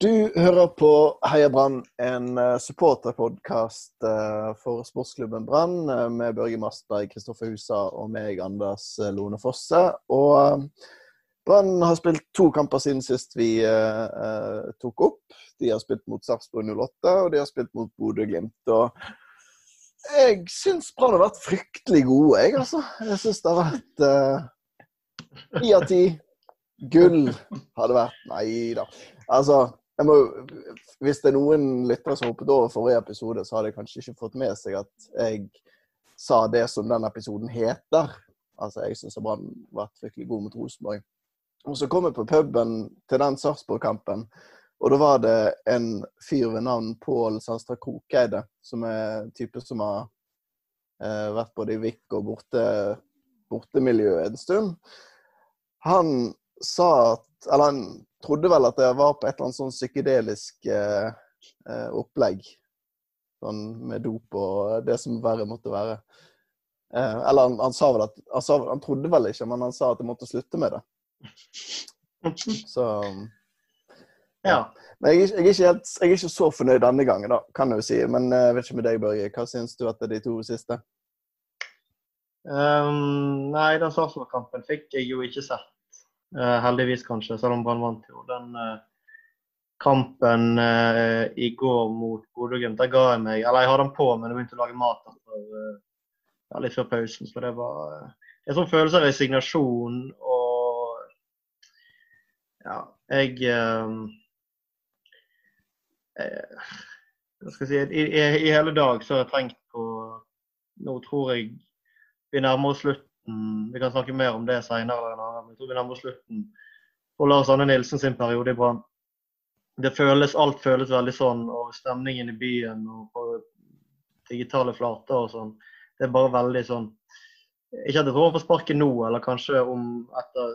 Du hører på Heia Brann, en eh, supporterpodkast eh, for sportsklubben Brann eh, med Børge Mastberg, Kristoffer Husa og meg, Anders Lone Fosse. Og Brann har spilt to kamper siden sist vi uh, tok opp. De har spilt mot Sarpsborg 08, og de har spilt mot Bodø-Glimt. Og jeg syns Brann har vært fryktelig gode, jeg, altså. Jeg syns det har vært ni av ti. Gull hadde vært Nei da. Altså, må, hvis det er noen lyttere som hoppet over forrige episode, så hadde jeg kanskje ikke fått med seg at jeg sa det som den episoden heter. Altså, jeg syns Brann har vært fryktelig god mot Rosenborg. Og så kom jeg på puben til den Sarpsborg-kampen, og da var det en fyr ved navn Pål Sandstad Krokeide, som er en type som har eh, vært både i VIK og borte, bortemiljøet en stund. Han sa at Eller han trodde vel at jeg var på et eller annet sånn psykedelisk eh, eh, opplegg. Sånn med dop og det som verre måtte være. Eh, eller han, han, sa vel at han, sa, han, trodde vel ikke, men han sa at jeg måtte slutte med det. Så ja. Men jeg, jeg, er helt, jeg er ikke så fornøyd denne gangen, da, kan jeg jo si. Men eh, jeg vet ikke med deg, Børge. Hva syns du etter de to siste? Um, nei, den Sarpsborg-kampen fikk jeg jo ikke sett. Uh, heldigvis, kanskje, selv om Brann vant jo. Den uh, kampen uh, i går mot Bodø-Glimt, der ga jeg meg Eller jeg hadde den på, men jeg begynte å lage mat etter, ja, litt før pausen. Så det var en sånn følelse av resignasjon og Ja, jeg, jeg skal si, i, i, i, hele dag så har jeg tenkt på Nå tror jeg vi nærmer oss slutt slutten. Vi kan snakke mer om det senere. Jeg tror vi nærmer oss slutten på Lars Anne Nilsen sin periode i Brann. Det føles, alt føles veldig sånn, og stemningen i byen og på digitale flater og sånn. Det er bare veldig sånn Ikke at jeg tror han får sparken nå, eller kanskje om, etter,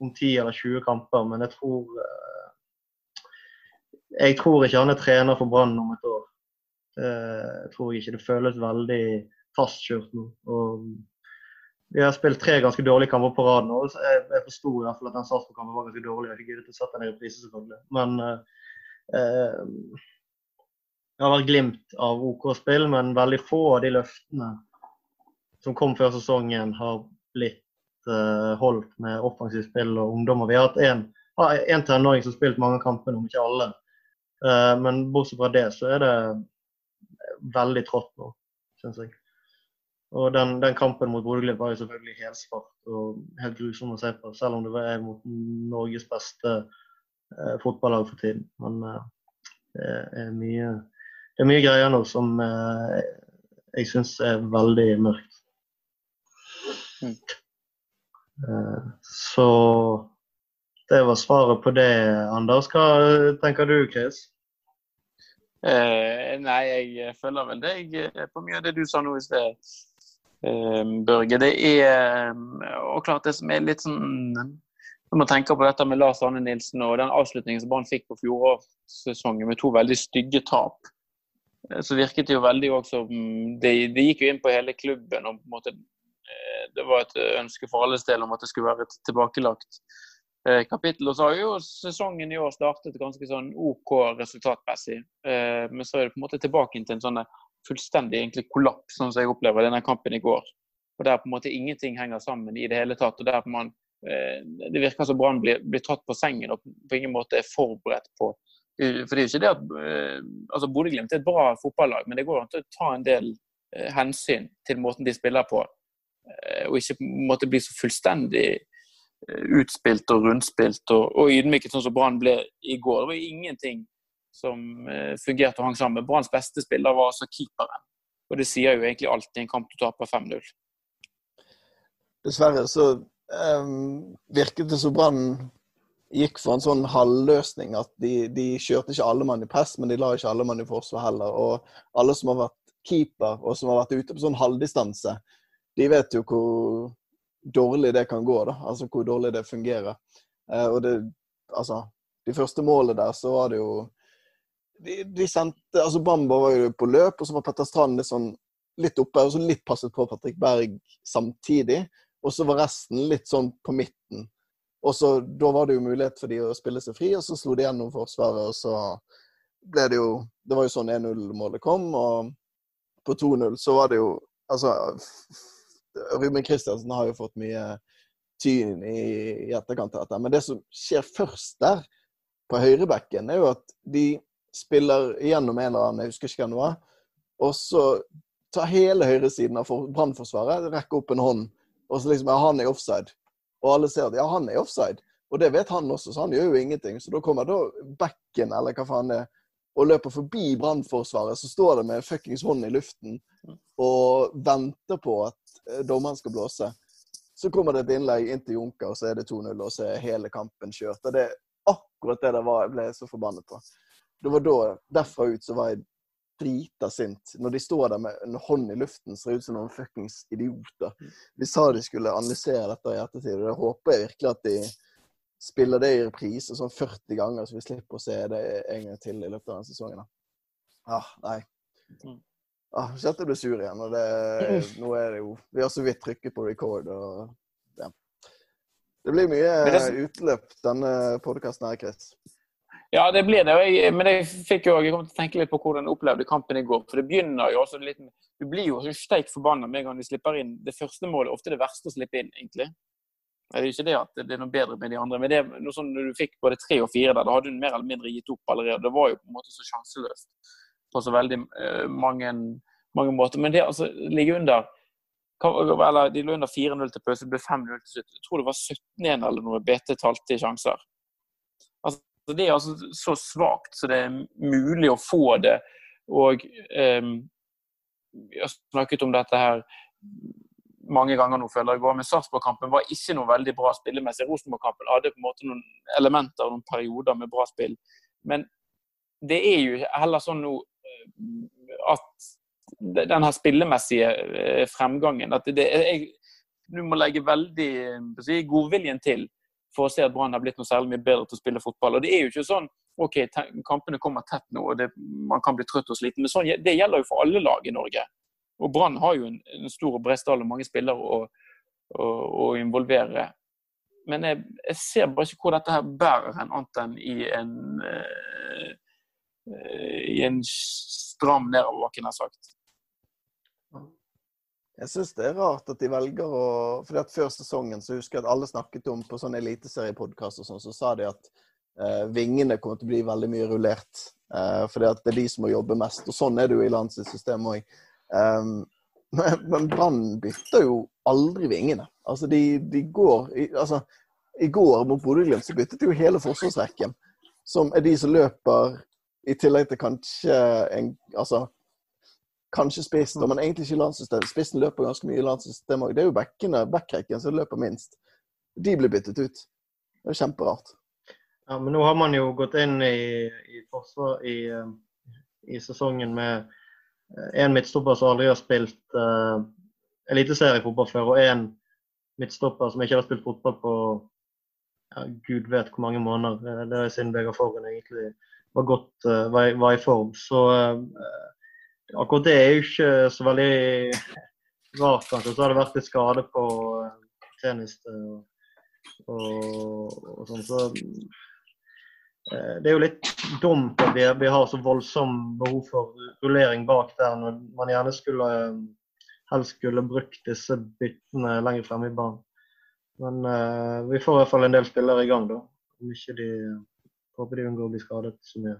om 10 eller 20 kamper, men jeg tror eh, Jeg tror ikke han er trener for Brann om et år. Tror jeg ikke. Det føles veldig fastkjørt nå. Og vi har spilt tre ganske dårlige kamper på rad nå. så Jeg, jeg forsto i hvert fall at den Sarpsborg-kampen var ganske dårlig. Jeg fikk ikke sett den i reprise, selvfølgelig. Men eh, det har vært glimt av OK spill, men veldig få av de løftene som kom før sesongen, har blitt eh, holdt med offensivt spill og ungdommer. Vi har hatt én en tenåring som har spilt mange kamper, om ikke alle. Eh, men bortsett fra det, så er det veldig trått nå, syns jeg. Og den, den kampen mot Bodø-Glimt var jo selvfølgelig helsvart og helt grusom å se på, selv om det var mot Norges beste eh, fotballag for tiden. Men eh, det, er mye, det er mye greier nå som eh, jeg syns er veldig mørkt. Mm. Eh, så det var svaret på det, Anders. Hva tenker du, Chris? Eh, nei, jeg følger vel deg på mye av det du sa nå i sted. Ehm, Børge. Det er ehm, og klart det som er litt sånn Når man tenker på dette med Lars Arne Nilsen og den avslutningen som Brann fikk på fjorårssesongen med to veldig stygge tap, eh, så virket det jo veldig også det, det gikk jo inn på hele klubben. og på en måte eh, Det var et ønske for alles del om at det skulle være et tilbakelagt eh, kapittel. Og så har jo sesongen i år startet ganske sånn OK resultatmessig. Men så er det på en måte tilbake til en sånn fullstendig egentlig kollaps, sånn som jeg opplever denne kampen i går. Og Der på en måte ingenting henger sammen i det hele tatt. og der man, eh, Det virker som Brann blir, blir, tatt på sengen og på ingen måte er forberedt på For det er jo ikke det at eh, altså Bodø-Glimt er et bra fotballag, men det går an til å ta en del eh, hensyn til måten de spiller på. Eh, og ikke på en måte bli så fullstendig eh, utspilt og rundspilt og, og ydmyket, sånn som Brann ble i går. Det var ingenting som eh, fungerte og hang sammen. Branns beste spiller var altså keeperen. Og det sier jo egentlig alt i en kamp du taper 5-0. Dessverre så um, virket det som Brann gikk for en sånn halvløsning. At de, de kjørte ikke alle mann i press, men de la ikke alle mann i forsvar heller. Og alle som har vært keeper og som har vært ute på sånn halvdistanse, de vet jo hvor dårlig det kan gå. da, Altså hvor dårlig det fungerer. Uh, og det, altså, de første målene der så var det jo de, de sendte altså Bamba var jo på løp, og så var Petter Strand sånn litt oppe, og så litt passet på Patrick Berg samtidig. Og så var resten litt sånn på midten. Og så Da var det jo mulighet for de å spille seg fri, og så slo de gjennom Forsvaret. Og så ble det jo Det var jo sånn 1-0-målet kom, og på 2-0 så var det jo Altså Ruben Kristiansen har jo fått mye tyn i, i etterkant av dette. Men det som skjer først der, på høyrebekken, er jo at de spiller igjennom en eller annen, jeg husker ikke hva det var, og så tar hele høyresiden av Brannforsvaret, rekker opp en hånd, og så liksom ja, han er offside. Og alle ser at ja, han er offside. Og det vet han også, så han gjør jo ingenting. Så da kommer da bekken, eller hva faen det er, og løper forbi Brannforsvaret, så står det med fuckings hånd i luften og venter på at eh, dommeren skal blåse. Så kommer det et innlegg inn til Junker, og så er det 2-0, og så er hele kampen kjørt. Og det er akkurat det det var jeg ble så forbannet på. Det var da, Derfra ut så var jeg drita sint. Når de står der med en hånd i luften, ser ut som noen fuckings idioter. Vi sa de skulle analysere dette i ettertid, og det håper jeg virkelig at de spiller det i reprise sånn 40 ganger, så vi slipper å se det en gang til i løpet av denne sesongen. Ah, nei. Mm. Ah, Kjente jeg ble sur igjen. og det, nå er det jo, Vi har så vidt trykket på record. og ja. Det blir mye utløp denne podkasten her, Chris. Ja, det blir det. Jeg, men jeg fikk jo, jeg kom til å tenke litt på hvordan jeg opplevde kampen i går. For det begynner jo også litt Du blir jo steik forbanna med en gang de slipper inn det første målet. Ofte det verste å slippe inn, egentlig. Det er jo ikke det at det er noe bedre med de andre, men det er noe sånn når du fikk både tre og fire der, da hadde du mer eller mindre gitt opp allerede. Det var jo på en måte så sjanseløst på så veldig uh, mange, mange, måter. Men det altså ligge under eller De lå under 4-0 til pause, det ble 5-0 til slutt. Jeg tror det var 17-1 eller noe BT talte i sjanser. Altså, det er altså så svakt så det er mulig å få det. Og um, jeg har snakket om dette her mange ganger nå, føler jeg. Men Sarpsborg-kampen var ikke noe veldig bra spillemessig. Rosenborg-kampen hadde på en måte noen elementer og noen perioder med bra spill. Men det er jo heller sånn nå at den her spillemessige eh, fremgangen at det, jeg, Du må legge veldig si, godviljen til for å se at Brann har blitt noe særlig mye bedre til å spille fotball. Og Det er jo ikke sånn OK, kampene kommer tett nå, og det, man kan bli trøtt og sliten. Men sånn, det gjelder jo for alle lag i Norge. Og Brann har jo en, en stor og bred stall og mange spillere å, å, å involvere. Men jeg, jeg, ser bare ikke hvor dette her bærer hen, annet enn i en, uh, i en stram nedoverbakke, nær sagt. Jeg syns det er rart at de velger å fordi at Før sesongen så husker jeg at alle snakket om på sånne eliteseriepodkast og sånn, så sa de at eh, vingene kommer til å bli veldig mye rullert. Eh, fordi at det er de som må jobbe mest. Og sånn er det jo i landssystemet òg. Um, men men Brann bytter jo aldri vingene. Altså, de, de går i, altså, I går mot Bodø-Glimt så byttet de jo hele forsvarsrekken. Som er de som løper i tillegg til kanskje en Altså Kanskje spissen, men egentlig ikke landssystem. Spissen løper ganske mye i landssystemet òg. Det er jo bekkene, backrekken som løper minst. De blir byttet ut. Det er kjemperart. Ja, men nå har man jo gått inn i, i forsvar i, eh, i, sesongen med én midtstopper som aldri har spilt uh, eliteseriefotball før, og én midtstopper som ikke har spilt fotball på ja, gud vet hvor mange måneder. Det er siden Vegard Forhen egentlig var, godt, uh, var, var, i form. Så uh, akkurat det er jo ikke så veldig rart, kanskje. Så har det vært litt skade på uh, og, og, og sånn. Så uh, det er jo litt dumt at vi, vi, har så voldsom behov for rullering bak der, når man gjerne skulle helst skulle brukt disse byttene lenger fremme i banen. Men uh, vi får i hvert fall en del spillere i gang, da. Om ikke de Håper de unngår å bli skadet så mye.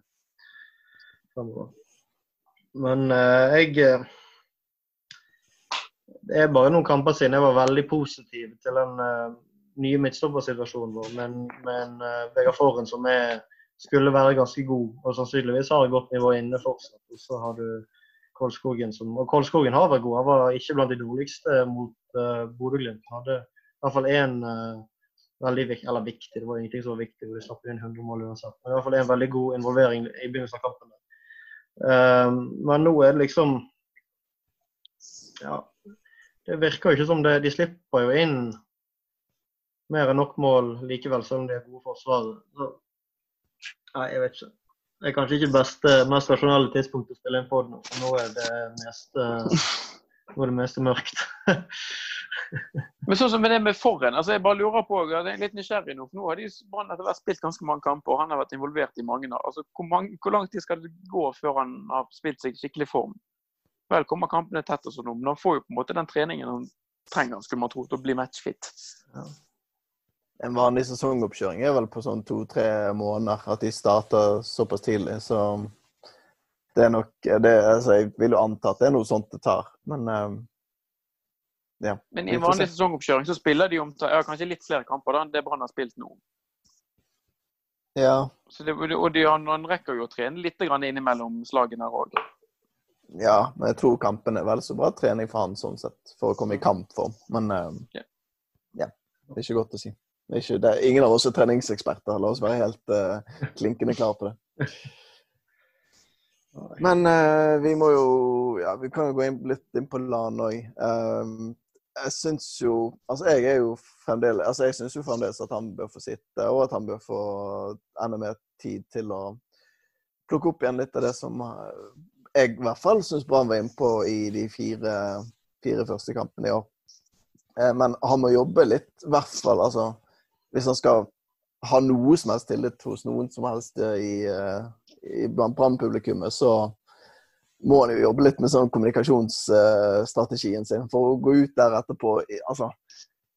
Men uh, jeg eh, Det er bare noen kamper siden jeg var veldig positiv til den uh, nye midtstoppersituasjonen vår. Men, med uh, Vegard Forhen som er, skulle være ganske god, og sannsynligvis har et godt nivå inne fortsatt. Og så har du Kolskogen som Og Kolskogen har vært god. Han var ikke blant de dårligste mot uh, Bodø-Glimt. Han hadde i hvert fall én veldig viktig, eller viktig, det var ingenting som var viktig, de slapp inn 100 mål uansett. Men i hvert fall en veldig god involvering i begynnelsen av kampen. Ehm, men nå er det liksom Ja. Det virker jo ikke som det De slipper jo inn mer enn nok mål likevel, selv om det er gode forsvar. Nei, jeg vet ikke. Det er kanskje ikke beste, mest rasjonelle tidspunktet å spille inn på nå. Nå er det meste, nå er det meste mørkt. Men sånn som med det med forhen, altså jeg bare lurer på, jeg er litt nysgjerrig nå, for nå har de etter hvert spilt ganske mange kamper, og han har vært involvert i mange. altså hvor, mange, hvor lang tid skal det gå før han har spilt seg skikkelig form? Vel kommer kampene tett og sånn, men han får jo på en måte den treningen han trenger, skulle man tro, til å bli matchfit. Ja. En vanlig sesongoppkjøring er vel på sånn to-tre måneder, at de starter såpass tidlig. Så det er nok det, altså Jeg vil jo anta at det er noe sånt det tar. Men uh, ja. Men i en vanlig sesongoppkjøring så spiller de om ja, kanskje litt flere kamper da enn det Brann har spilt nå. Ja. Det, og de, han rekker jo å trene litt innimellom slagene her òg. Ja, men jeg tror kampen er vel så bra trening for han sånn sett, for å komme i kampform. Men uh, ja. Det er ikke godt å si. Det er ikke, det er, ingen av oss er treningseksperter. La oss være helt uh, klinkende klare på det. Men uh, vi må jo Ja, vi kan jo gå inn, litt inn på LAN òg. Um, jeg syns jo Altså, jeg er jo fremdeles Altså, jeg syns jo fremdeles at han bør få sitte, og at han bør få enda mer tid til å plukke opp igjen litt av det som jeg i hvert fall syns Brann var innpå i de fire, fire, første kampene i år. Eh, men han må jobbe litt, i hvert fall. Altså, hvis han skal ha noe som helst tillit hos noen som helst i, eh, i blant Brann-publikummet, så må han jo jobbe litt med sånn kommunikasjonsstrategien sin. For å gå ut der etterpå altså,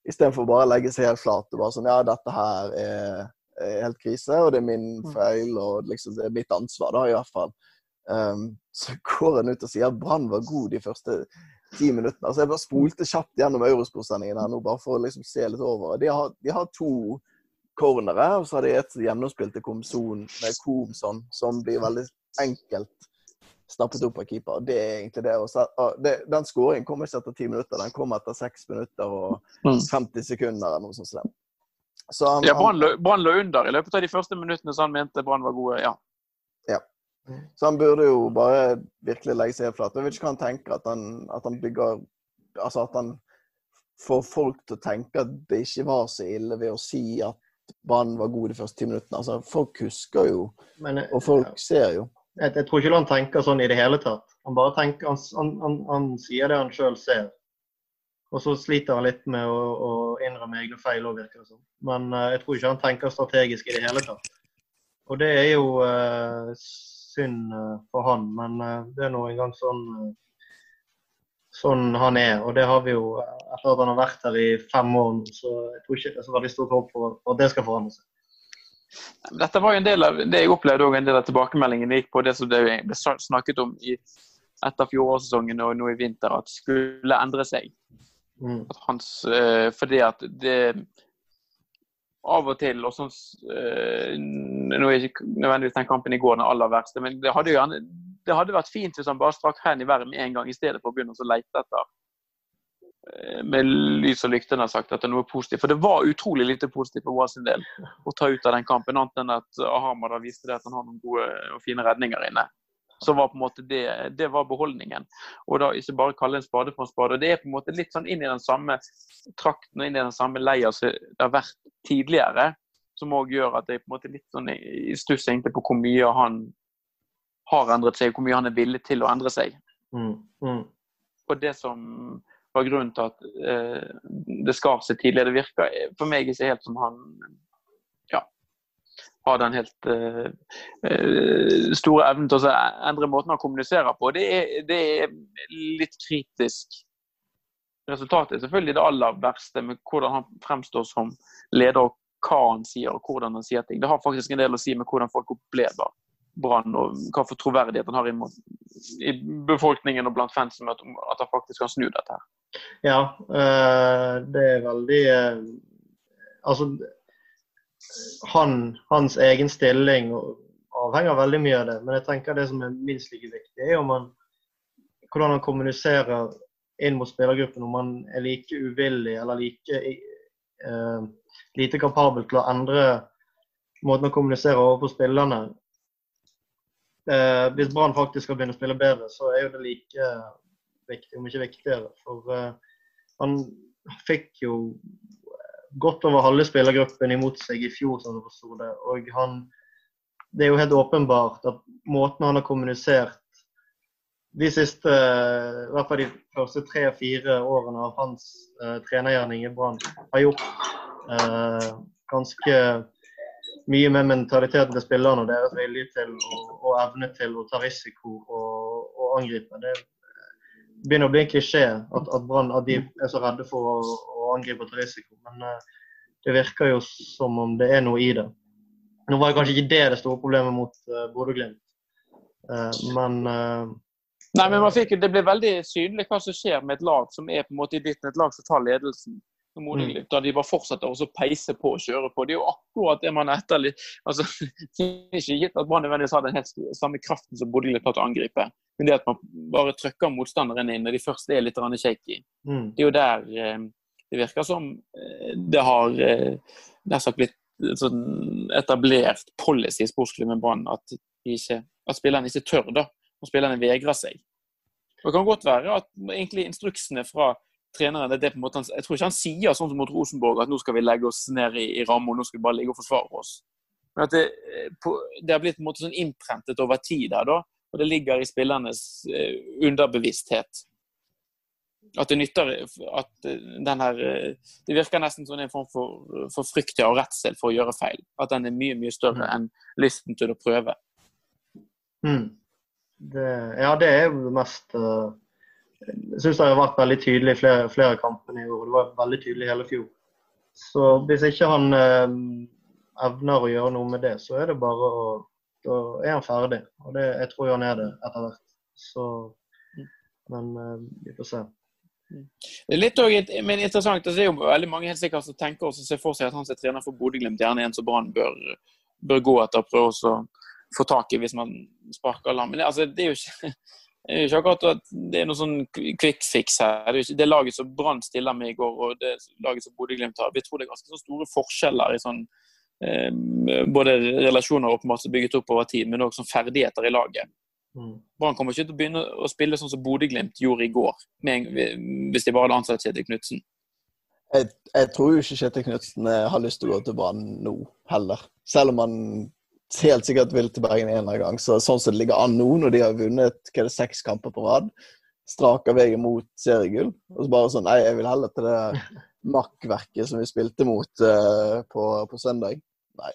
Istedenfor bare å legge seg helt flat og bare sånn Ja, dette her er, er helt krise, og det er min mm. feil, og liksom, det er mitt ansvar, da, i hvert fall. Um, så går han ut og sier at Brann var god de første ti minuttene. Altså Jeg bare spolte kjapt gjennom Eurosport-sendingen her nå, bare for å liksom se litt over. De har, de har to cornere, og så har de et gjennomspilt til Komson med Komson, som blir veldig enkelt snappet opp av keeper. Det er egentlig det. Og det den skåringen kommer ikke etter ti minutter, den kommer etter seks minutter og 50 mm. sekunder eller noe sånt. Så han, ja, Brann lå under i løpet av de første minuttene, så han mente Brann var gode. ja. Ja. Så han burde jo bare virkelig legge seg helt flat. Jeg vet ikke hva han tenker, at han, at han bygger Altså at han får folk til å tenke at det ikke var så ille ved å si at Brann var god de første ti minuttene. Altså, folk husker jo, Men, og folk ja. ser jo. Jeg, jeg, tror ikke han tenker sånn i det hele tatt. Han bare tenker, han, han, han sier det han sjøl ser. Og så sliter han litt med å, å innrømme egne feil òg, virker det som. Men uh, jeg tror ikke han tenker strategisk i det hele tatt. Og det er jo uh, synd uh, for han, men det er nå engang sånn, sånn han er. Og det har vi jo etter at han har vært her i fem år så jeg tror ikke det er så veldig stort håp for at det skal forandre seg. Dette var jo en del av det jeg opplevde også en del av tilbakemeldingen gikk på det som det ble snakket om i, etter fjorårssesongen og nå i vinter, at skulle endre seg. Mm. At hans, fordi at det av og til og sånn øh, Nå er ikke nødvendigvis den kampen i går den aller verste, men det hadde, jo, det hadde vært fint hvis han bare strakk hendene i været med en gang, i stedet for å begynne å lete etter med lys og lykte har sagt at det er noe positivt. For det var utrolig lite positivt for sin del å ta ut av den kampen, annet enn at Ahmad viste det at han har noen gode og fine redninger inne så var på en måte det, det var beholdningen. Og da ikke bare kalle en spade for en spade. og Det er på en måte litt sånn inn i den samme trakten og inn i den samme leia som det har vært tidligere. Som òg gjør at jeg på en måte litt sånn i stuss egentlig på hvor mye han har endret seg, hvor mye han er villig til å endre seg. Mm, mm. Og det som var grunnen til at eh, det skar seg tidligere, det virker for meg ikke helt som han har den helt eh, store evnen til å endre måten han kommuniserer på. Det er, det er, litt kritisk. Resultatet er selvfølgelig det aller verste, med hvordan han fremstår som leder, og hva han sier og hvordan han sier ting. Det har faktisk en del å si med hvordan folk opplever Brann, og hva for troverdighet han har i, befolkningen og blant fansen at han faktisk kan snu dette. her. Ja, uh, det er veldig Altså han, hans egen stilling avhenger veldig mye av det. Men jeg tenker det som er minst like viktig, er om han, hvordan han kommuniserer inn mot spillergruppen. Om han er like uvillig eller like uh, lite kapabel til å endre måten å kommunisere overfor spillerne. Uh, hvis Brann faktisk skal begynne å spille bedre, så er jo det like viktig, om ikke viktigere. For uh, han fikk jo godt over halve spillergruppen imot seg i fjor, som jeg forsto det. Og han Det er jo helt åpenbart at måten han har kommunisert de siste, i hvert fall de første tre-fire årene av hans uh, trenergjerning i Brann, har gjort uh, ganske mye med mentaliteten til spillerne og deres vilje til og, evne til å ta risiko og, og angripe. Det begynner å bli en klisjé at, at Brann er så redde for å, å angripe et risiko. Men uh, det virker jo som om det er noe i det. Nå var det kanskje ikke det det store problemet mot uh, Bodø-Glimt, uh, men Nei, men fikk, Det blir veldig synlig hva som skjer med et lag som er på en måte i dytten, et lag som tar ledelsen. Mm. Da de bare fortsetter å peise på og kjøre på. Det er jo akkurat det man etterlyser. Altså, det er ikke gitt at Brann nødvendigvis har den helt samme kraften som Bodø-Glimt har til å angripe. Men det at man bare trykker motstanderen inn når de først er litt shaky, mm. det er jo der eh, det virker som eh, det har eh, blitt sånn etablert policy i sportsklubben Brann at, at spillerne ikke tør da og spillerne vegrer seg. Og Det kan godt være at egentlig instruksene fra treneren det er på en måte, Jeg tror ikke han sier sånn som mot Rosenborg at nå skal vi legge oss ned i, i rammen og nå skal vi bare ligge og forsvare oss. Men at det, på, det har blitt på en måte sånn innprentet over tid her, da. Og det ligger i spillernes uh, underbevissthet. At det nytter at den her Det virker nesten som en form for, for frykt og redsel for å gjøre feil. At den er mye, mye større mm. enn lysten til å prøve. Mm. Det, ja, det er jo det mest uh, Jeg syns det har vært veldig tydelig i flere, flere kamper i år. Det var veldig tydelig hele fjor. Så hvis ikke han eh, evner å gjøre noe med det, så er det bare å Da er han ferdig. Og det, jeg tror han er det etter hvert. Så Men eh, vi får se. Det er litt også, men interessant, det er jo veldig mange helt sikkert som tenker og ser for seg at han som er trener for Bodø-Glimt, gjerne en som Brann bør, bør, gå etter. og prøve å få tak i hvis man sparker lam. Men det, altså, det, er jo ikke, det er jo ikke akkurat at det er noe sånn quick fix her. Det, er ikke, det laget som Brann stiller med i går, og det laget som Bodø-Glimt har, vi tror det er ganske så store forskjeller i sånn eh, både relasjoner åpenbart som er bygget opp over tid, men òg sånn ferdigheter i laget. Mm. Brann kommer ikke til å begynne å spille sånn som Bodø-Glimt gjorde i går, med, hvis de bare hadde ansatt Kjetil Knutsen. Jeg, jeg, tror jo ikke Kjetil Knutsen eh, har lyst til å gå til Brann nå heller. Selv om han helt sikkert vil til Bergen en eller annen gang. Så, sånn som det ligger an nå, når de har vunnet hva er det, seks kamper på rad, straker veien mot seriegull. Og så bare sånn Nei, jeg vil heller til det makkverket som vi spilte mot uh, på, på, søndag. Nei.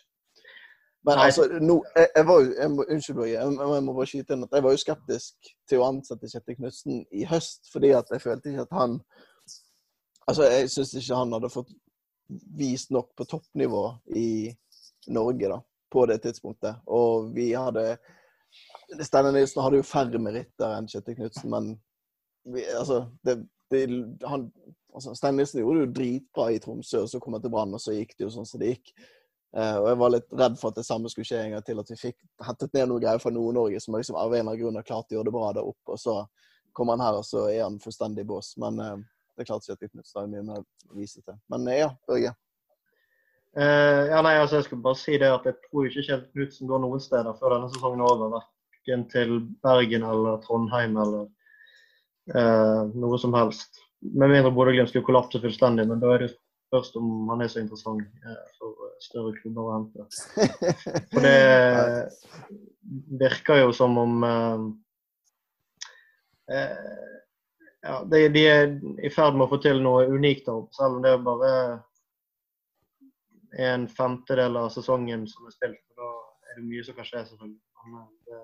Men altså, no, jeg, jeg, var jo jeg må, Unnskyld, jeg, jeg, må bare skyte inn at jeg var jo skeptisk til å ansette Kjetil Knutsen i høst, fordi at jeg følte ikke at han Altså, jeg syns ikke han hadde fått vist nok på toppnivå i Norge, da på det tidspunktet. Og vi hadde Steinar Nilsen hadde jo færre meritter enn Kjetil Knutsen, men vi, altså, det, det, han, altså Steinar Nilsen gjorde det jo dritbra i Tromsø, og så kom han til Brann, og så gikk det jo sånn som det gikk. Uh, og jeg var litt redd for at det samme skulle skje en gang til, at vi fikk hentet ned noe greier fra Nord-Norge som liksom av en eller annen grunn har å gjøre det bra der oppe, og så kommer han her, og så er han fullstendig bås. Men uh, det er klart Kjetil Knutsen har mye mer å vise til. Men uh, ja, Børge. Uh, ja, nei, altså Jeg skulle bare si det at jeg tror ikke Kjell Knutsen går noen steder før denne sesongen er over. Verken til Bergen eller Trondheim eller uh, noe som helst. Med mindre Bodø-Glimt skulle kollapse fullstendig, men da er det først om han er så interessant uh, for større klubber å hente. For det virker jo som om ja, de, de, er i ferd med å få til noe unikt, selv om det er bare en femtedel av sesongen som er spilt. og Da er det mye som kan skje, selvfølgelig. Det,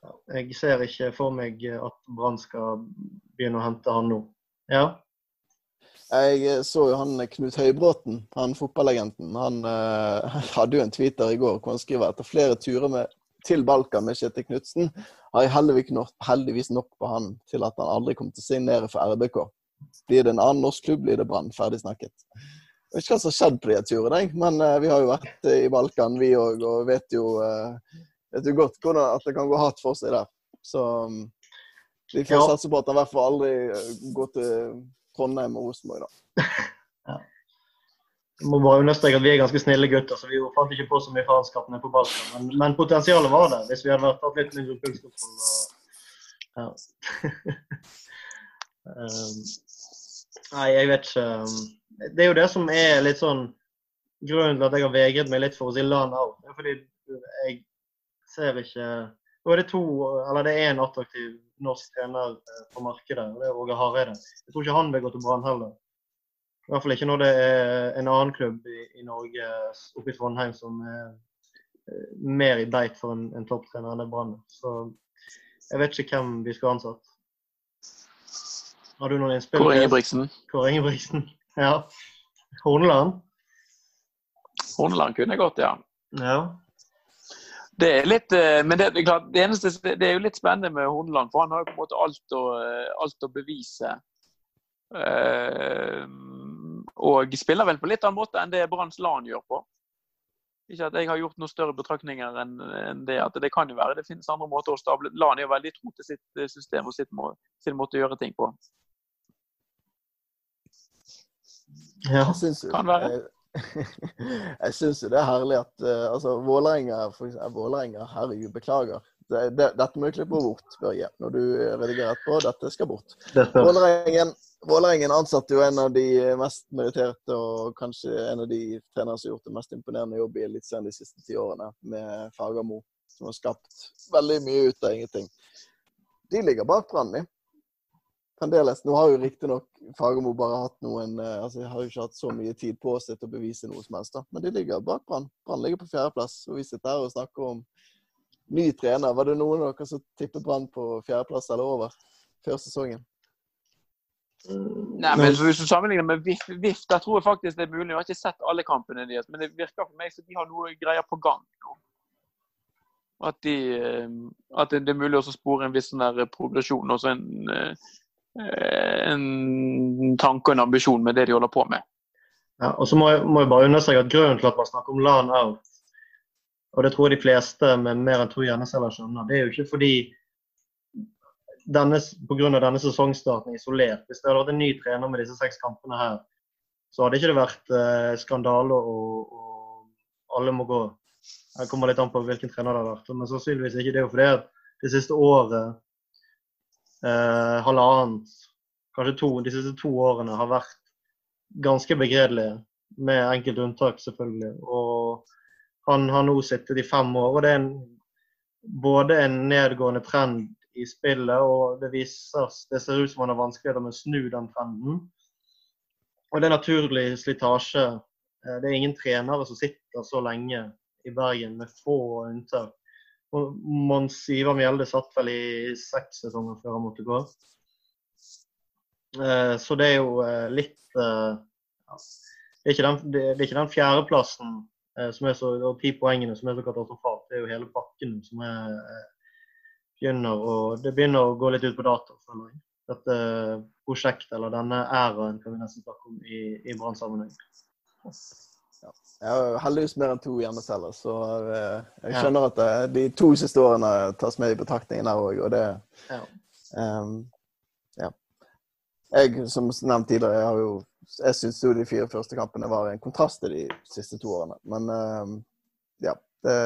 ja, jeg ser ikke for meg at Brann skal begynne å hente han nå. Ja? Jeg så jo han Knut Høybråten, han fotballegenten. Han uh, hadde jo en tweeter i går hvor han skriver etter flere turer med, til Balkan med Kjetil Knutsen har jeg heldigvis nok, heldigvis nok på han til at han aldri kommer til å signere for RBK. Blir det en annen norsk klubb, blir det Brann. Ferdig snakket. Jeg vet ikke hva som har skjedd på de turene, men uh, vi har jo vært uh, i Balkan, vi òg, og vet jo, uh, vet jo godt hvordan at det kan gå hardt for seg der. Så um, vi får ja. satse på at han i hvert fall aldri går til Trondheim og Rosenborg, da. ja. Jeg må bare understreke at vi er ganske snille gutter, så vi fant ikke på så mye faenskap nede på Balkan. Men, men, potensialet var der, hvis vi hadde vært litt mindre pulskontroll. Ja. um, nei, jeg vet ikke. Um, det er jo det som er litt sånn grunnen til at jeg har vegret meg litt for å si LAN out. Det er fordi jeg ser ikke Nå er det to, eller det er en attraktiv norsk trener eh, på markedet, og det er Åge Hareide. Jeg tror ikke han vil gå til Brann heller. I hvert fall ikke når det er en annen klubb i, i Norge oppe i Trondheim som er eh, mer i beit for en, en topptrener enn det Brann. Så jeg vet ikke hvem vi skulle ansatt. Har du noen innspill? Kåre Ingebrigtsen. Kåre Ingebrigtsen. Ja. Horneland? Horneland kunne jeg gått, ja. Ja. Det er litt, eh, men det, det, er klart, det, eneste, det er jo litt spennende med Horneland, for han har jo på en måte alt å, alt å bevise. Uh, og spiller vel på litt annen måte enn det Branns LAN gjør på. Ikke at jeg har gjort noen større betraktninger enn en det. at Det kan jo være det finnes andre måter å stable LAN er jo veldig tro til sitt eh, system og sitt må, sin måte å gjøre ting på. Ja, jo, kan være. jeg syns jo det er herlig at uh, altså, Vålerenga, Vålerenga, herregud, beklager. Det, det, dette må du klippe bort, Børge, når du redigerer etterpå. Dette skal bort. Vålerengen, Vålerengen ansatte jo en av de mest meritterte og kanskje en av de trenerne som har gjort det mest imponerende jobb i Eliteserien de siste ti årene, med Fagermo, som har skapt veldig mye ut av ingenting. De ligger bak Brann, fremdeles. Nå har jo riktignok Fagermo bare hatt noen eh, altså har jo ikke hatt så mye tid på seg til å bevise noe som helst, da. Men de ligger bak Brann. Brann ligger på fjerdeplass. Og vi sitter her og snakker om ny trener. Var det noen av dere som tippet Brann på fjerdeplass eller over før sesongen? Nei, men Hvis du sammenligner med VIF, VIF, der tror jeg faktisk det er mulig. Jeg har ikke sett alle kampene deres, men det virker for meg som de har noe greier på gang. At, de, eh, at det er mulig å spore en viss sånn progresjon. Også en Eh, en tanke og en ambisjon med det de holder på med. Ja, og så må jeg, må jeg bare understreke at Grunnen til at man snakker om LAN out, og det tror jeg de fleste med mer enn to hjerneceller skjønner, det er jo ikke fordi denne, av denne sesongstarten isolert. Hvis det hadde vært en ny trener med disse seks kampene her, så hadde ikke det vært eh, skandale og, og, alle må gå. Det kommer litt an på hvilken trener det har vært. Men sannsynligvis ikke. Det er jo fordi at det siste året eh, halvannet, kanskje to, de siste to årene har vært ganske begredelige. Med enkelte unntak, selvfølgelig. Og han har nå sittet i fem år. og det er en, både en nedgående trend i spillet, og det viser det ser ut som han har vanskeligheter med å snu den trenden. Og det er naturlig slitasje. Eh, det er ingen trenere som sitter så lenge i Bergen, med få unntak. Mons Ivar Mjelde satt vel i seks sesonger før han måtte gå. Eh, så det er jo eh, litt eh, det, er ikke den, det er ikke den fjerdeplassen som er så, og ti poengene som er så katastrofalt. Det er jo hele pakken som er, begynner å, det begynner å gå litt ut på dato. føler jeg. Dette prosjektet, eller denne æraen, kan vi nesten snakke om i, i Brann-sammenheng. Jeg har heldigvis mer enn to hjemmeceller, så eh, jeg skjønner at det, eh, de to siste årene tas med i betraktningen her òg. Og det ja. Um, ja. Jeg, som nevnt tidligere, jeg har jo jeg syns jo de fire første kampene var en kontrast til de siste to årene. Men um, ja. Det,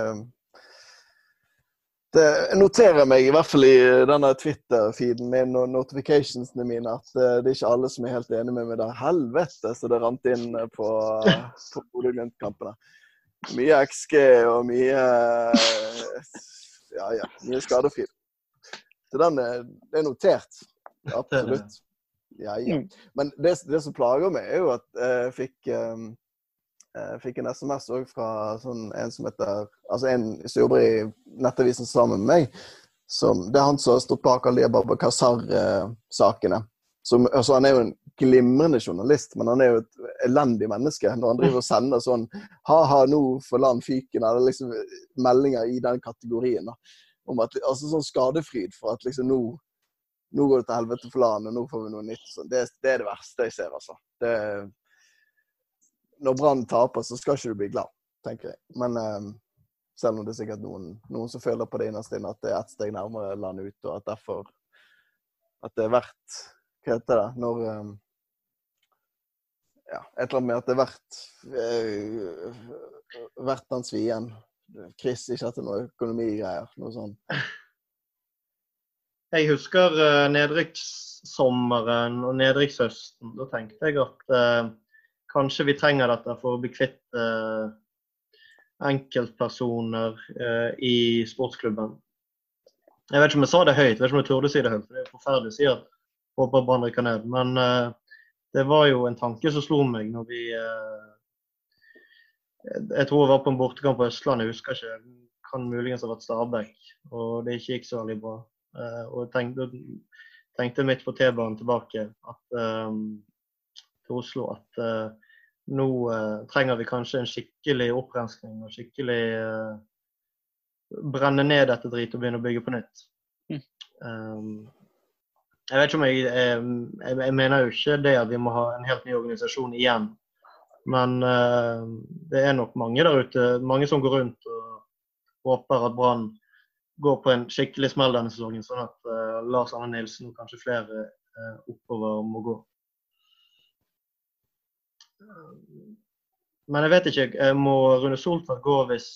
det noterer meg i hvert fall i denne Twitter-feeden min og notificationsene mine at eh, det er ikke alle som er helt enig med meg der. Helvete så det rant inn på, på Bodø-Glimt-kampene. Mye XG og mye Ja, ja. Mye skadefri. Så den er, det er notert. Absolutt. Ja, ja. Mm. Men det, det, som plager meg, er jo at jeg fikk um, jeg fikk en SMS òg fra sånn, en som heter Altså en som jobber i Nettavisen sammen med meg. Som, det er han som har stått bak alle de Babakar-sakene. Altså, han er jo en glimrende journalist, men han er jo et elendig menneske når han driver og sender sånn Ha-ha, nå får land fyken, eller liksom meldinger i den kategorien. Da. Om at, altså sånn skadefryd for at liksom nå nå går det til helvete for landet, nå får vi noe nytt. Det, det, er det verste jeg ser, altså. Det, når Brann taper, så skal ikke du bli glad, tenker jeg. Men um, selv om det er sikkert noen, noen som føler på det innerst inne at det er ett steg nærmere landet ut, og at derfor at det er verdt Hva heter det? Når um, Ja, et eller annet med at det er verdt uh, verdt den svien. Chris ikke etter noe økonomigreier. Noe sånt. Jeg husker uh, nedrykkssommeren og nedrykkshøsten. Da tenkte jeg at uh, Kanskje vi trenger dette for å bli kvitt eh, enkeltpersoner eh, i sportsklubben. Jeg vet ikke om jeg sa det høyt, jeg vet ikke om jeg turde si det høyt. for Det er forferdelig å si at håper Brann rykker ned. Men eh, det var jo en tanke som slo meg når vi uh, Jeg tror jeg var på en bortekamp på Østlandet, jeg husker ikke. Kan muligens ha vært Stabæk. Og det ikke gikk så veldig bra. Uh, og jeg tenkte, tenkte midt på T-banen tilbake at, til Oslo at nå trenger vi kanskje en skikkelig opprenskning og skikkelig brenne ned dette dritet og begynne å bygge på nytt. Mm. Um, jeg vet ikke om jeg, jeg, jeg mener jo ikke det at vi må ha en helt ny organisasjon igjen. Men uh, det er nok mange der ute, mange som går rundt og håper at Brann går på en skikkelig smell denne sesongen, sånn at uh, Lars Arne Nilsen og kanskje flere uh, oppover må gå. Men jeg vet ikke. Må Rune Soltvedt gå hvis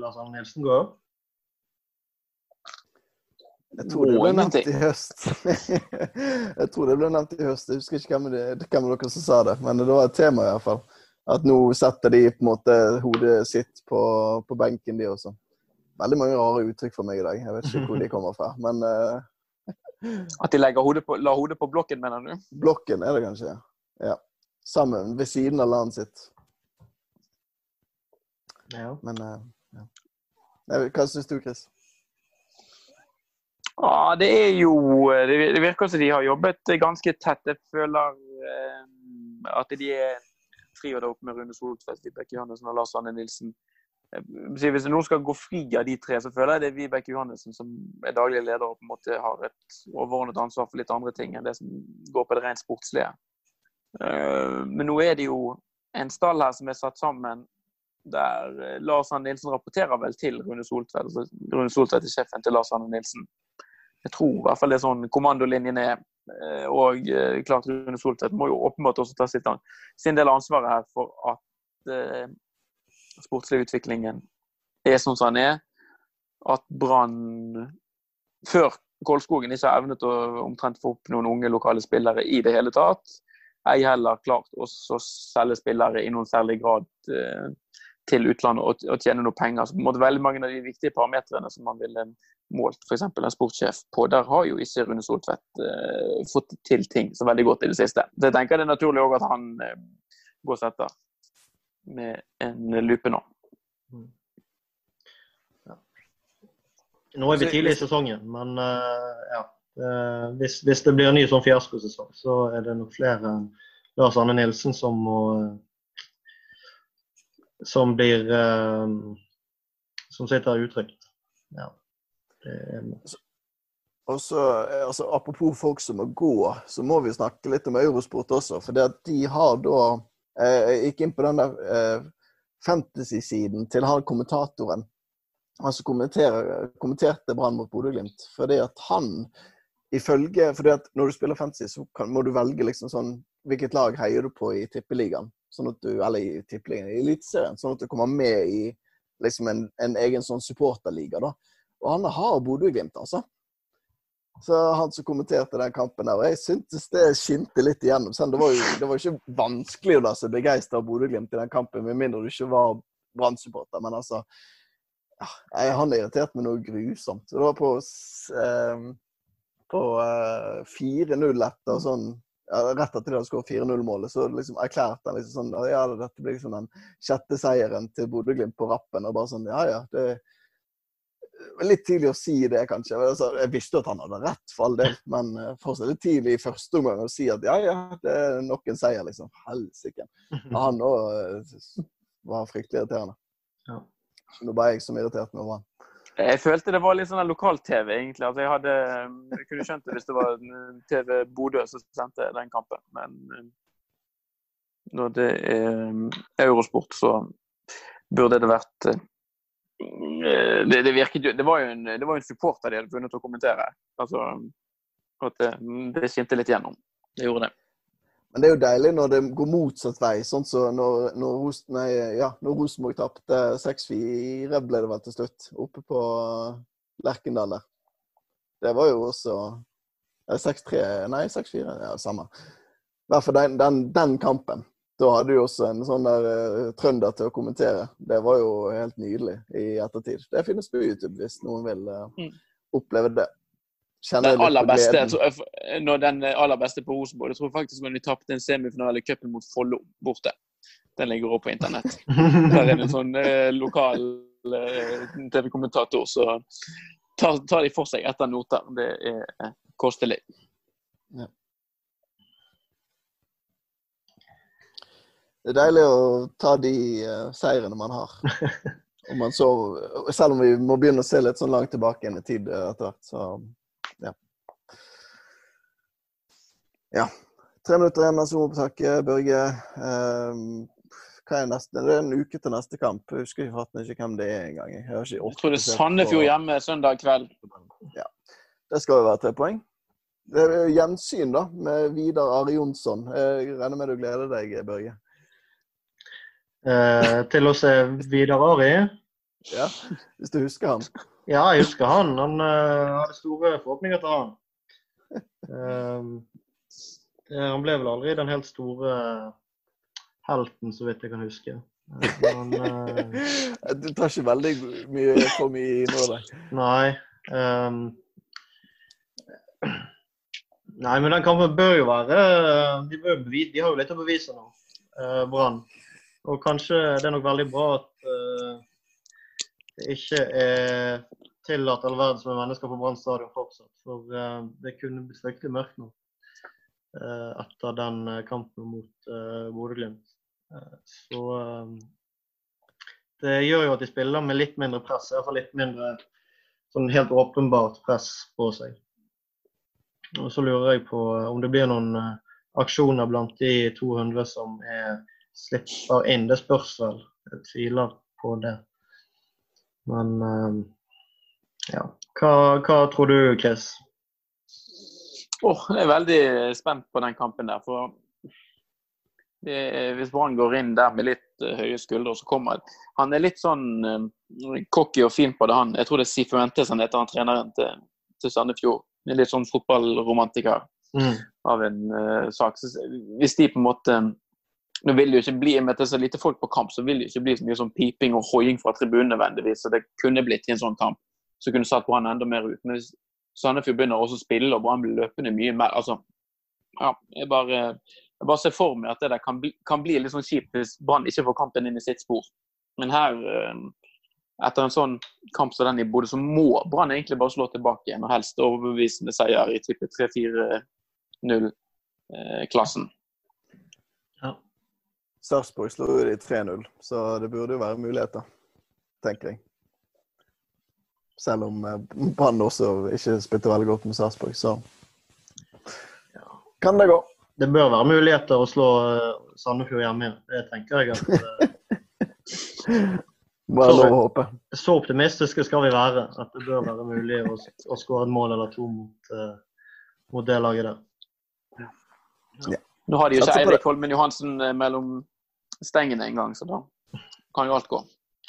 Lars Arne Nilsen går? Jeg tror det ble nevnt i høst. jeg tror det ble nevnt i høst. Jeg husker ikke hvem, det, hvem dere som sa det, men det var et tema i hvert fall. At nå setter de på en måte hodet sitt på, på benken, de også. Veldig mange rare uttrykk for meg i dag. Jeg vet ikke hvor de kommer fra, men uh... At de legger hodet på, la hodet på blokken, mener du? Blokken er det kanskje, ja. Sammen, ved siden av landet sitt. Ja. Men uh, ja. Hva syns du, Chris? Ja, det er jo Det virker som de har jobbet ganske tett. Jeg føler eh, at de er trio der oppe med Rune Soltvedt, Vibeke Johannessen og Lars Anne Nilsen. Eh, hvis noen skal gå fri av de tre, så føler jeg det er Vibeke Johannessen som er daglig leder og på en måte har et overordnet ansvar for litt andre ting enn det som går på det rent sportslige. Eh, men nå er det jo en stall her som er satt sammen der Lars Arne Nilsen rapporterer vel til Rune Soltvedt. Altså Rune Soltvedt er sjefen til Lars Arne Nilsen. Jeg tror i hvert fall det er sånn kommandolinjen er. Eh, og eh, klart Rune Soltvedt må jo åpenbart også ta sitt, sin del av ansvaret her for at eh, sportslig utviklingen er sånn som den er. At Brann før Kolskogen ikke har evnet å omtrent få opp noen unge lokale spillere i det hele tatt. Ei heller klart å selge spillere i noen særlig grad eh, til utlandet og, tjene noe penger. Så på en måte veldig mange av de viktige parametrene som man ville målt f.eks. en sportssjef på, der har jo ikke Rune Soltvedt eh, fått til ting så veldig godt i det siste. Så jeg tenker det er naturlig òg at han eh, går setter med en lupe nå. Mm. Nå er vi tidlig i sesongen, men uh, ja. Uh, hvis, hvis, det blir en ny sånn fiaskosesong, så er det nok flere enn Lars Arne Nilsen som må som blir uh, som sitter utrygt. Ja. Og så, altså, Apropos folk som må gå, så må vi snakke litt om Eurosport også. For det at de har da eh, Jeg gikk inn på den der eh, fantasy-siden til han kommentatoren. Han som kommenterte Brann mot Bodø-Glimt. Fordi at han ifølge fordi at Når du spiller fantasy, så kan, må du velge liksom sånn Hvilket lag heier du på i Tippeligaen? Sånn at du, eller i Tippeligaen, i Eliteserien. Sånn at du kommer med i liksom en, en egen sånn supporterliga. da. Og han har Bodø-Glimt, altså. Så han som kommenterte den kampen der, og jeg syntes det skinte litt igjennom. Sen, det var jo det var ikke vanskelig å la seg begeistre av Bodø-Glimt i den kampen, med mindre du ikke var Brann-supporter. Men altså ja, Han irriterte meg noe grusomt. Så det var på, eh, på eh, 4-0 etter sånn ja, Rett etter de hadde skåret 4-0-målet, så liksom erklærte han liksom sånn Ja, dette blir liksom den sjette seieren til Bodø-Glimt på rappen. Og bare sånn Ja, ja. det litt tidlig å si det, kanskje. Altså, jeg visste at han hadde rett, for all del. Men uh, fortsatt litt tidlig i første omgang å si at ja, ja, det er nok en seier, liksom. Helsike. Han òg uh, var fryktelig irriterende. Ja. Nå var jeg som irriterte meg over han. Jeg følte det var litt sånn lokal-TV, egentlig. Altså, jeg, hadde, jeg kunne skjønt det hvis det var TV Bodø som sendte den kampen. Men uh, når det er Eurosport, så burde det vært Eh, det, det, virket jo Det var jo en, det var en supporter de hadde funnet å kommentere. Altså, at det, det skinte litt gjennom. Det gjorde det. Men det er jo deilig når det går motsatt vei. sånn som så når, når, Ros, nei, ja, når Rosenborg tapte 6-4, ble det vel til slutt, oppe på Lerkendal der. Det var jo også 6-3 Nei, 6-4. Ja, samme. I hvert fall den, den, den kampen. Da hadde du også en sånn der uh, trønder til å kommentere. Det var jo helt nydelig i ettertid. Det finnes på YouTube hvis noen vil uh, oppleve det. Den aller beste, tror, når den aller beste på Rosenborg, jeg tror faktisk når vi tapte en semifinale i cupen mot Follo borte. Den ligger også på internett. Der er det en sånn eh, lokal eh, TV-kommentator som tar, tar, de for seg etter noter. Det er eh, kostelig. Ja. Det er deilig å ta de uh, seirene man har. Om man så, selv om vi må begynne å se litt sånn langt tilbake i tid etter hvert, så ja. Tre minutter igjen av Zoom-opptaket. Børge, Eh, hva er neste? Det er en uke til neste kamp. Jeg husker ikke hvem det er engang. Jeg, jeg, jeg tror det er Sandefjord hjemme søndag kveld. Ja. Det skal jo være tre poeng. Det er gjensyn da, med Vidar Are Jonsson. Jeg regner med du gleder deg, Børge? Eh, til å se Vidar Ari? Ja, hvis du husker han. Ja, jeg husker han. Han uh, hadde store forhåpninger til han. Uh, han ble vel aldri den helt store helten, så vidt jeg kan huske. Men, uh, du tar ikke veldig mye for mye inn over deg? Nei. Um, nei, men den kampen bør jo være De, bør de har jo litt å bevise nå, Brann. Og kanskje det er nok veldig bra at uh, det ikke er tillatt all verden som er mennesker på Brann stadion fortsatt. For uh, det kunne blitt fryktelig mørkt nå etter den kampen mot uh, Bodø-Glimt. Eh, så eh, det gjør jo at de spiller med litt mindre press, iallfall litt mindre sånn helt åpenbart press på seg. Og så lurer jeg på eh, om det blir noen aksjoner blant de 200 som er, slipper inn. Det spørs vel. Jeg tviler på det. Men ja. Hva, hva tror du, Chris? Oh, jeg er veldig spent på den kampen der. For hvis Brann går inn der med litt uh, høye skuldre, så kommer Han er litt sånn uh, cocky og fin på det, han. Jeg tror det er Sifuentes han heter, han treneren til, til Sandefjord. Litt sånn fotballromantiker mm. av en uh, sak. Så hvis de på en måte nå vil det jo ikke bli, med at det er så lite folk på kamp, så vil det ikke bli så mye sånn piping og hoiing fra tribunen nødvendigvis. Så det kunne blitt i en sånn kamp. Så kunne satt Brann enda mer ut. Men hvis Sandefjord begynner også å spille og Brann blir løpende mye mer altså, ja, jeg bare jeg bare ser for meg at det der kan bli, kan bli litt sånn kjipt hvis Brann ikke får kampen inn i sitt spor. Men her, eh, etter en sånn kamp som den i Bodø, så må Brann egentlig bare slå tilbake igjen. Og helst overbevisende seier i type 3-4-0-klassen. Eh, ja. Sarpsborg slo jo de 3-0, så det burde jo være muligheter, tenker jeg. Selv om eh, Brann også ikke spilte veldig godt med Sarpsborg, så kan det gå det bør være muligheter å slå eh, Sandefjord hjemme. Det tenker jeg at eh, Bare lov å håpe. Så optimistiske skal vi være at det bør være mulig å, å skåre et mål eller to mot, uh, mot det laget der. Ja. Nå har de jo ikke Eirik Holmen Johansen mellom stengene engang, så da kan jo alt gå.